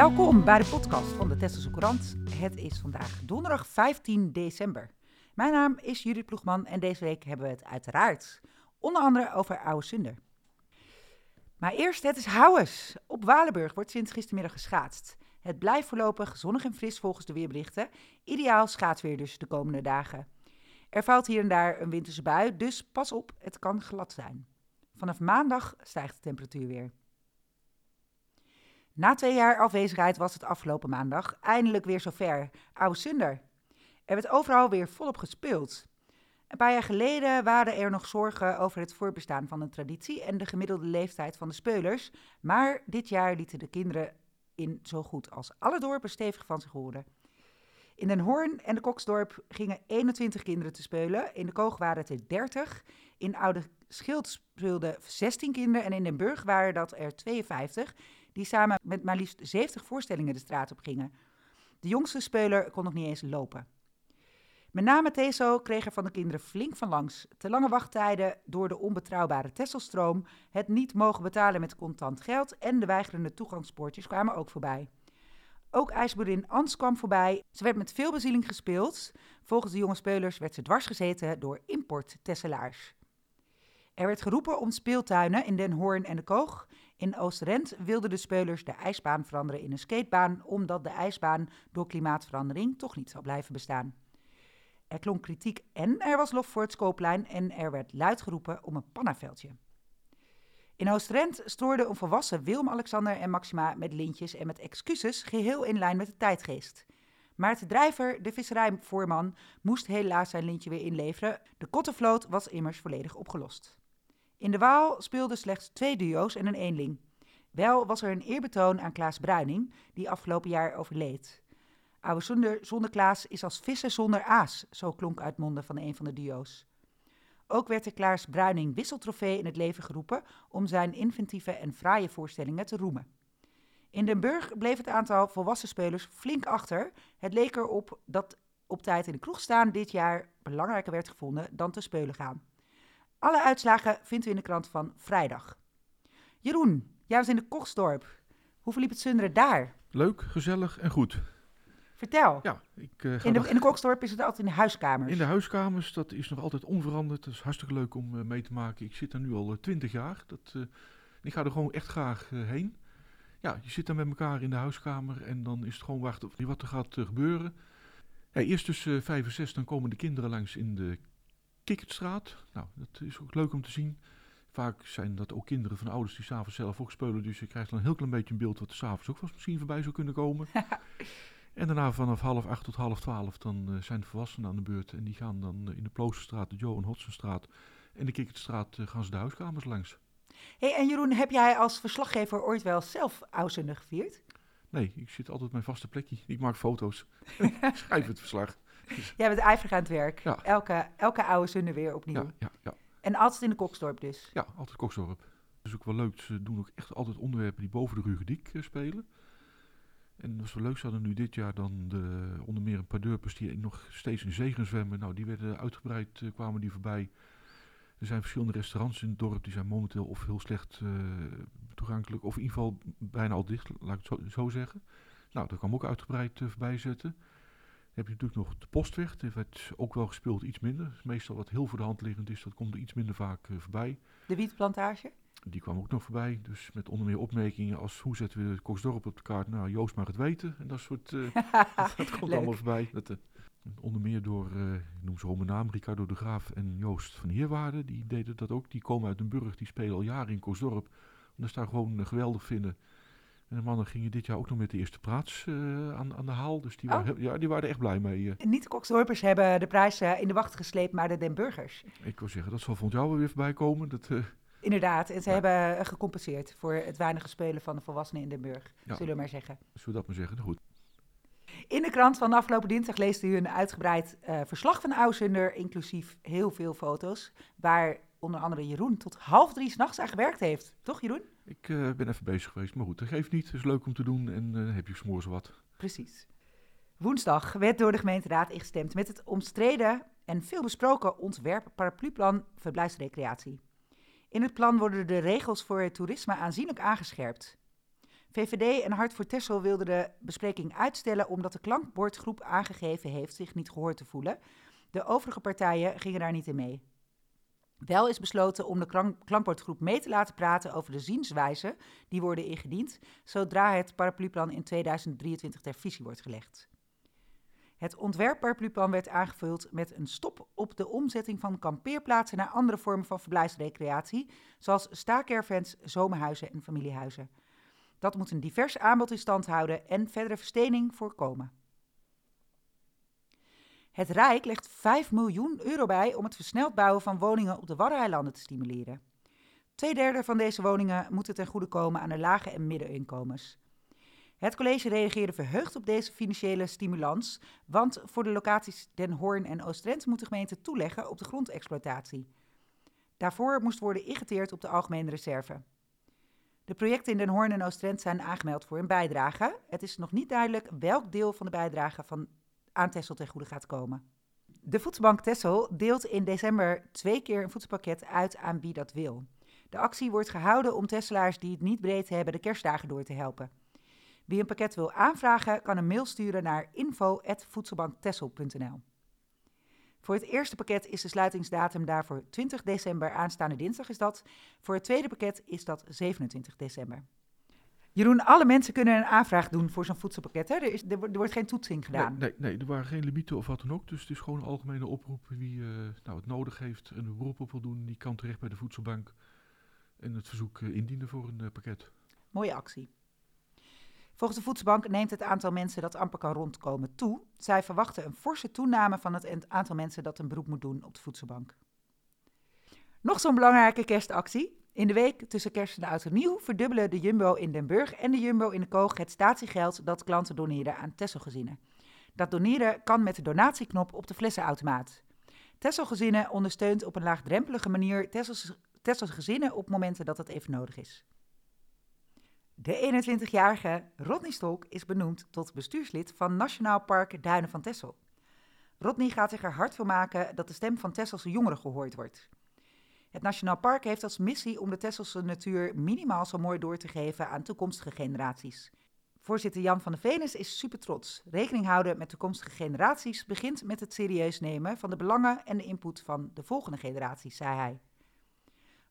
Welkom bij de podcast van de Tesselse Courant. Het is vandaag donderdag 15 december. Mijn naam is Judith Ploegman en deze week hebben we het uiteraard onder andere over Oude Sunder. Maar eerst, het is Houwes. Op Walenburg wordt sinds gistermiddag geschaatst. Het blijft voorlopig zonnig en fris volgens de weerberichten. Ideaal schaatsweer dus de komende dagen. Er valt hier en daar een winterse bui, dus pas op, het kan glad zijn. Vanaf maandag stijgt de temperatuur weer. Na twee jaar afwezigheid was het afgelopen maandag eindelijk weer zover. Oude Sunder. Er werd overal weer volop gespeeld. Een paar jaar geleden waren er nog zorgen over het voorbestaan van een traditie en de gemiddelde leeftijd van de speulers. Maar dit jaar lieten de kinderen in zo goed als alle dorpen stevig van zich horen. In Den Hoorn en de Koksdorp gingen 21 kinderen te spelen. In de Koog waren het er 30. In Oude Schild speelden 16 kinderen. En in Den Burg waren dat er 52. Die samen met maar liefst 70 voorstellingen de straat op gingen. De jongste speler kon nog niet eens lopen. Met name Teso kreeg er van de kinderen flink van langs. Te lange wachttijden door de onbetrouwbare Tesselstroom, het niet mogen betalen met contant geld en de weigerende toegangspoortjes kwamen ook voorbij. Ook ijsboerin Ans kwam voorbij. Ze werd met veel bezieling gespeeld. Volgens de jonge speulers werd ze dwars gezeten door import-tesselaars. Er werd geroepen om speeltuinen in Den Hoorn en de Koog. In Oosterend wilden de speulers de ijsbaan veranderen in een skatebaan, omdat de ijsbaan door klimaatverandering toch niet zou blijven bestaan. Er klonk kritiek en er was lof voor het skooplijn en er werd luid geroepen om een pannaveldje. In Oostrent stoorde een volwassen Willem-Alexander en Maxima met lintjes en met excuses geheel in lijn met de tijdgeest. Maar de drijver, de visserijvoorman, moest helaas zijn lintje weer inleveren. De kottenvloot was immers volledig opgelost. In de Waal speelden slechts twee duo's en een eenling. Wel was er een eerbetoon aan Klaas Bruining, die afgelopen jaar overleed. Oude zonder, zonder Klaas is als vissen zonder aas, zo klonk uit monden van een van de duo's. Ook werd de Klaas Bruining wisseltrofee in het leven geroepen om zijn inventieve en fraaie voorstellingen te roemen. In Den Burg bleef het aantal volwassen spelers flink achter. Het leek erop dat op tijd in de kroeg staan dit jaar belangrijker werd gevonden dan te spelen gaan. Alle uitslagen vindt u in de krant van vrijdag. Jeroen, jij was in de Koksdorp. Hoe verliep het sunderen daar? Leuk, gezellig en goed. Vertel. Ja, ik, uh, in, de, in de Koksdorp is het altijd in de huiskamers. In de huiskamers, dat is nog altijd onveranderd. Dat is hartstikke leuk om uh, mee te maken. Ik zit er nu al twintig jaar. Dat, uh, ik ga er gewoon echt graag heen. Ja, je zit dan met elkaar in de huiskamer en dan is het gewoon wachten op wat er gaat gebeuren. Ja, eerst tussen vijf en zes dan komen de kinderen langs in de Kikkertstraat. Nou, dat is ook leuk om te zien. Vaak zijn dat ook kinderen van ouders die s'avonds zelf ook spelen. Dus je krijgt dan een heel klein beetje een beeld wat er s'avonds ook was misschien voorbij zou kunnen komen. En daarna vanaf half acht tot half twaalf dan uh, zijn de volwassenen aan de beurt. En die gaan dan uh, in de Ploosterstraat, de Johan Hodsenstraat en de Kikkertstraat uh, gaan ze de huiskamers langs. hey, en Jeroen, heb jij als verslaggever ooit wel zelf Oudsunde gevierd? Nee, ik zit altijd op mijn vaste plekje. Ik maak foto's. schrijf het verslag. Jij bent ijverig aan het werk. Ja. Elke, elke oude zonde weer opnieuw. Ja, ja, ja. En altijd in de Koksdorp dus? Ja, altijd Koksdorp. Dat is ook wel leuk. Ze doen ook echt altijd onderwerpen die boven de Rugediek spelen. En dat is wel leuk, ze hadden nu dit jaar dan de, onder meer een paar deurpers die nog steeds in zegen zwemmen. Nou, die werden uitgebreid, uh, kwamen die voorbij. Er zijn verschillende restaurants in het dorp, die zijn momenteel of heel slecht uh, toegankelijk, of in ieder geval bijna al dicht, laat ik het zo, zo zeggen. Nou, daar kwam ook uitgebreid uh, voorbij zetten. Heb je natuurlijk nog de postweg, die werd ook wel gespeeld iets minder. Meestal wat heel voor de hand liggend is, dat komt er iets minder vaak voorbij. De wietplantage? Die kwam ook nog voorbij. Dus met onder meer opmerkingen als hoe zetten we Koksdorp op de kaart? Nou, Joost mag het weten. En dat soort. Uh, dat, komt allemaal voorbij. Dat, uh, onder meer door, ik noem ze mijn naam, Ricardo de Graaf en Joost van Heerwaarde. Die deden dat ook. Die komen uit Den Burg. Die spelen al jaren in Koksdorp. Omdat ze daar gewoon geweldig vinden. En de mannen gingen dit jaar ook nog met de eerste plaats aan, aan de haal. Dus die, oh. waren, ja, die waren er echt blij mee. Niet de Koksdorpers hebben de prijs in de wacht gesleept, maar de Den Burgers. Ik wil zeggen, dat zal volgend jaar wel weer voorbij komen. Dat... Inderdaad, en ze ja. hebben gecompenseerd voor het weinige spelen van de volwassenen in Den Burg, ja. zullen we maar zeggen. Zullen we dat maar zeggen, goed. In de krant van afgelopen dinsdag leest u een uitgebreid verslag van Ausunder, inclusief heel veel foto's, waar onder andere Jeroen tot half drie s'nachts aan gewerkt heeft. Toch Jeroen? Ik uh, ben even bezig geweest, maar goed, dat geeft niet. Het is leuk om te doen en uh, heb je s'morgens wat. Precies. Woensdag werd door de gemeenteraad ingestemd met het omstreden en veel besproken ontwerp paraplu-plan verblijfsrecreatie. In het plan worden de regels voor het toerisme aanzienlijk aangescherpt. VVD en Hart voor Texel wilden de bespreking uitstellen omdat de klankbordgroep aangegeven heeft zich niet gehoord te voelen. De overige partijen gingen daar niet in mee. Wel is besloten om de klank klankbordgroep mee te laten praten over de zienswijzen die worden ingediend, zodra het paraplu-plan in 2023 ter visie wordt gelegd. Het ontwerp paraplu-plan werd aangevuld met een stop op de omzetting van kampeerplaatsen naar andere vormen van verblijfsrecreatie, zoals staakervens, zomerhuizen en familiehuizen. Dat moet een divers aanbod in stand houden en verdere verstening voorkomen. Het Rijk legt 5 miljoen euro bij om het versneld bouwen van woningen op de Waddeneilanden te stimuleren. Tweederde van deze woningen moeten ten goede komen aan de lage en middeninkomens. Het college reageerde verheugd op deze financiële stimulans, want voor de locaties Den Hoorn en Oostrent moet de gemeente toeleggen op de grondexploitatie. Daarvoor moest worden ingeteerd op de algemene reserve. De projecten in Den Hoorn en Oostrent zijn aangemeld voor een bijdrage. Het is nog niet duidelijk welk deel van de bijdrage van aan Tessel ten goede gaat komen. De Voedselbank Tessel deelt in december twee keer een voedselpakket uit aan wie dat wil. De actie wordt gehouden om Tesselaars die het niet breed hebben de kerstdagen door te helpen. Wie een pakket wil aanvragen, kan een mail sturen naar info.voedselbanktessel.nl. Voor het eerste pakket is de sluitingsdatum daarvoor 20 december, aanstaande dinsdag is dat. Voor het tweede pakket is dat 27 december. Jeroen, alle mensen kunnen een aanvraag doen voor zo'n voedselpakket. Hè? Er, is, er, wordt geen toetsing gedaan. Nee, nee, nee, er waren geen limieten of wat dan ook. Dus het is gewoon een algemene oproep. Wie uh, nou, het nodig heeft en een beroep op wil doen, die kan terecht bij de voedselbank. En het verzoek uh, indienen voor een uh, pakket. Mooie actie. Volgens de Voedselbank neemt het aantal mensen dat amper kan rondkomen toe. Zij verwachten een forse toename van het aantal mensen dat een beroep moet doen op de voedselbank. Nog zo'n belangrijke kerstactie. In de week tussen kerst en oud nieuw verdubbelen de Jumbo in Den Burg en de Jumbo in de Koog het statiegeld dat klanten doneren aan Tesselgezinnen. Dat doneren kan met de donatieknop op de flessenautomaat. Tesselgezinnen ondersteunt op een laagdrempelige manier Tessels, Tessels gezinnen op momenten dat het even nodig is. De 21-jarige Rodney Stolk is benoemd tot bestuurslid van Nationaal Park Duinen van Tessel. Rodney gaat zich er hard voor maken dat de stem van Tesselse jongeren gehoord wordt. Het Nationaal Park heeft als missie om de Tesselse natuur minimaal zo mooi door te geven aan toekomstige generaties. Voorzitter Jan van de Venus is super trots. Rekening houden met toekomstige generaties begint met het serieus nemen van de belangen en de input van de volgende generaties, zei hij.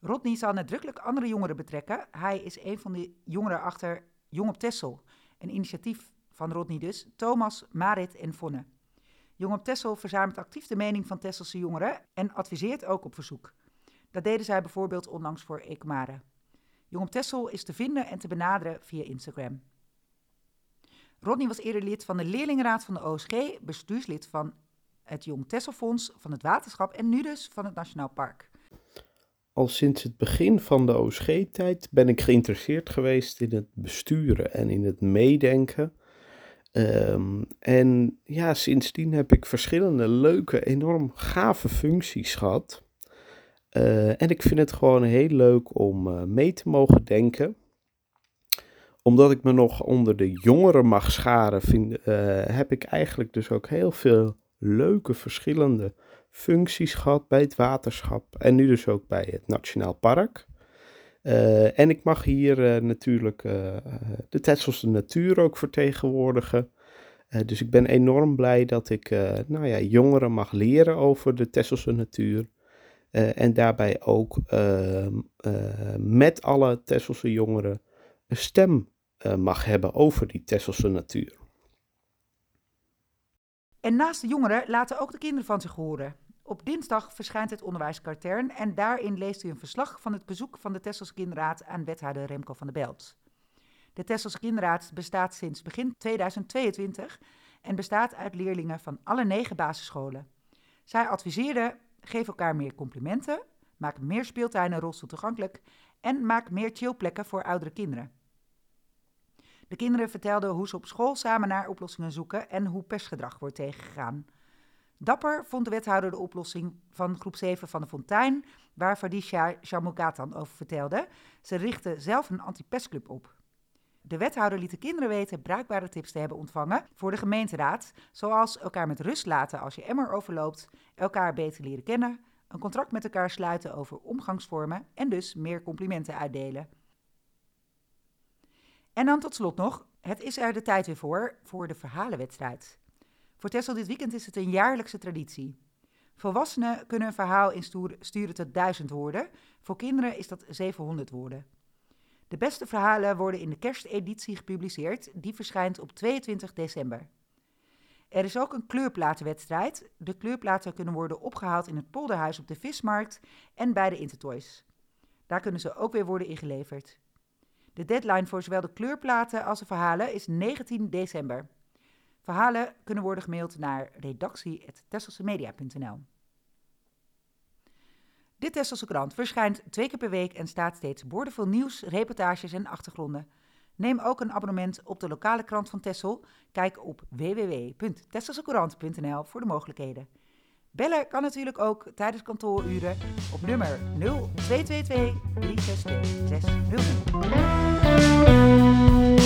Rodney zal nadrukkelijk andere jongeren betrekken. Hij is een van de jongeren achter Jong op Tessel, een initiatief van Rodney dus, Thomas, Marit en Vonne. Jong op Tessel verzamelt actief de mening van Tesselse jongeren en adviseert ook op verzoek. Dat deden zij bijvoorbeeld onlangs voor Ekomare. Jong Tessel is te vinden en te benaderen via Instagram. Rodney was eerder lid van de leerlingenraad van de OSG, bestuurslid van het Jong Tesselfonds, van het waterschap en nu dus van het Nationaal Park. Al sinds het begin van de OSG-tijd ben ik geïnteresseerd geweest in het besturen en in het meedenken. Um, en ja, sindsdien heb ik verschillende leuke, enorm gave functies gehad. Uh, en ik vind het gewoon heel leuk om uh, mee te mogen denken. Omdat ik me nog onder de jongeren mag scharen, vind, uh, heb ik eigenlijk dus ook heel veel leuke verschillende functies gehad bij het waterschap en nu dus ook bij het Nationaal Park. En ik mag hier natuurlijk de Tesselse natuur ook vertegenwoordigen. dus ik ben enorm blij dat ik nou ja, jongeren mag leren over de Tesselse natuur. En daarbij ook ehm, met alle Tesselse jongeren een stem mag hebben over die Tesselse natuur. En naast de jongeren laten ook de kinderen van zich horen. Op dinsdag verschijnt het onderwijskatern en daarin leest u een verslag van het bezoek van de Tesselse Kinderraad aan wethouder Remco van der Belt. De Tesselse Kinderraad bestaat sinds begin 2022 en bestaat uit leerlingen van alle negen basisscholen. Zij adviseerden: geef elkaar meer complimenten, maak meer speeltuinen rolstoel toegankelijk en maak meer chillplekken voor oudere kinderen. De kinderen vertelden hoe ze op school samen naar oplossingen zoeken en hoe pestgedrag wordt tegengegaan. Dapper vond de wethouder de oplossing van groep 7 van de Fontein, waar Fadisha Shamukatan over vertelde. Ze richtte zelf een antipestclub op. De wethouder liet de kinderen weten bruikbare tips te hebben ontvangen voor de gemeenteraad, zoals elkaar met rust laten als je emmer overloopt, elkaar beter leren kennen, een contract met elkaar sluiten over omgangsvormen en dus meer complimenten uitdelen. En dan tot slot nog, het is er de tijd weer voor, voor de verhalenwedstrijd. Voor Tessel dit weekend is het een jaarlijkse traditie. Volwassenen kunnen een verhaal insturen tot 1000 woorden. Voor kinderen is dat 700 woorden. De beste verhalen worden in de kersteditie gepubliceerd. Die verschijnt op 22 december. Er is ook een kleurplatenwedstrijd. De kleurplaten kunnen worden opgehaald in het polderhuis op de Vismarkt en bij de Intertoys. Daar kunnen ze ook weer worden ingeleverd. De deadline voor zowel de kleurplaten als de verhalen is 19 december. Verhalen kunnen worden gemaild naar redactie.tesselsemedia.nl Dit Tesselse krant verschijnt twee keer per week en staat steeds boordevol nieuws, reportages en achtergronden. Neem ook een abonnement op de lokale krant van Tessel. Kijk op www.tesselsecourant.nl voor de mogelijkheden. Bellen kan natuurlijk ook tijdens kantooruren op nummer 0222 362 600.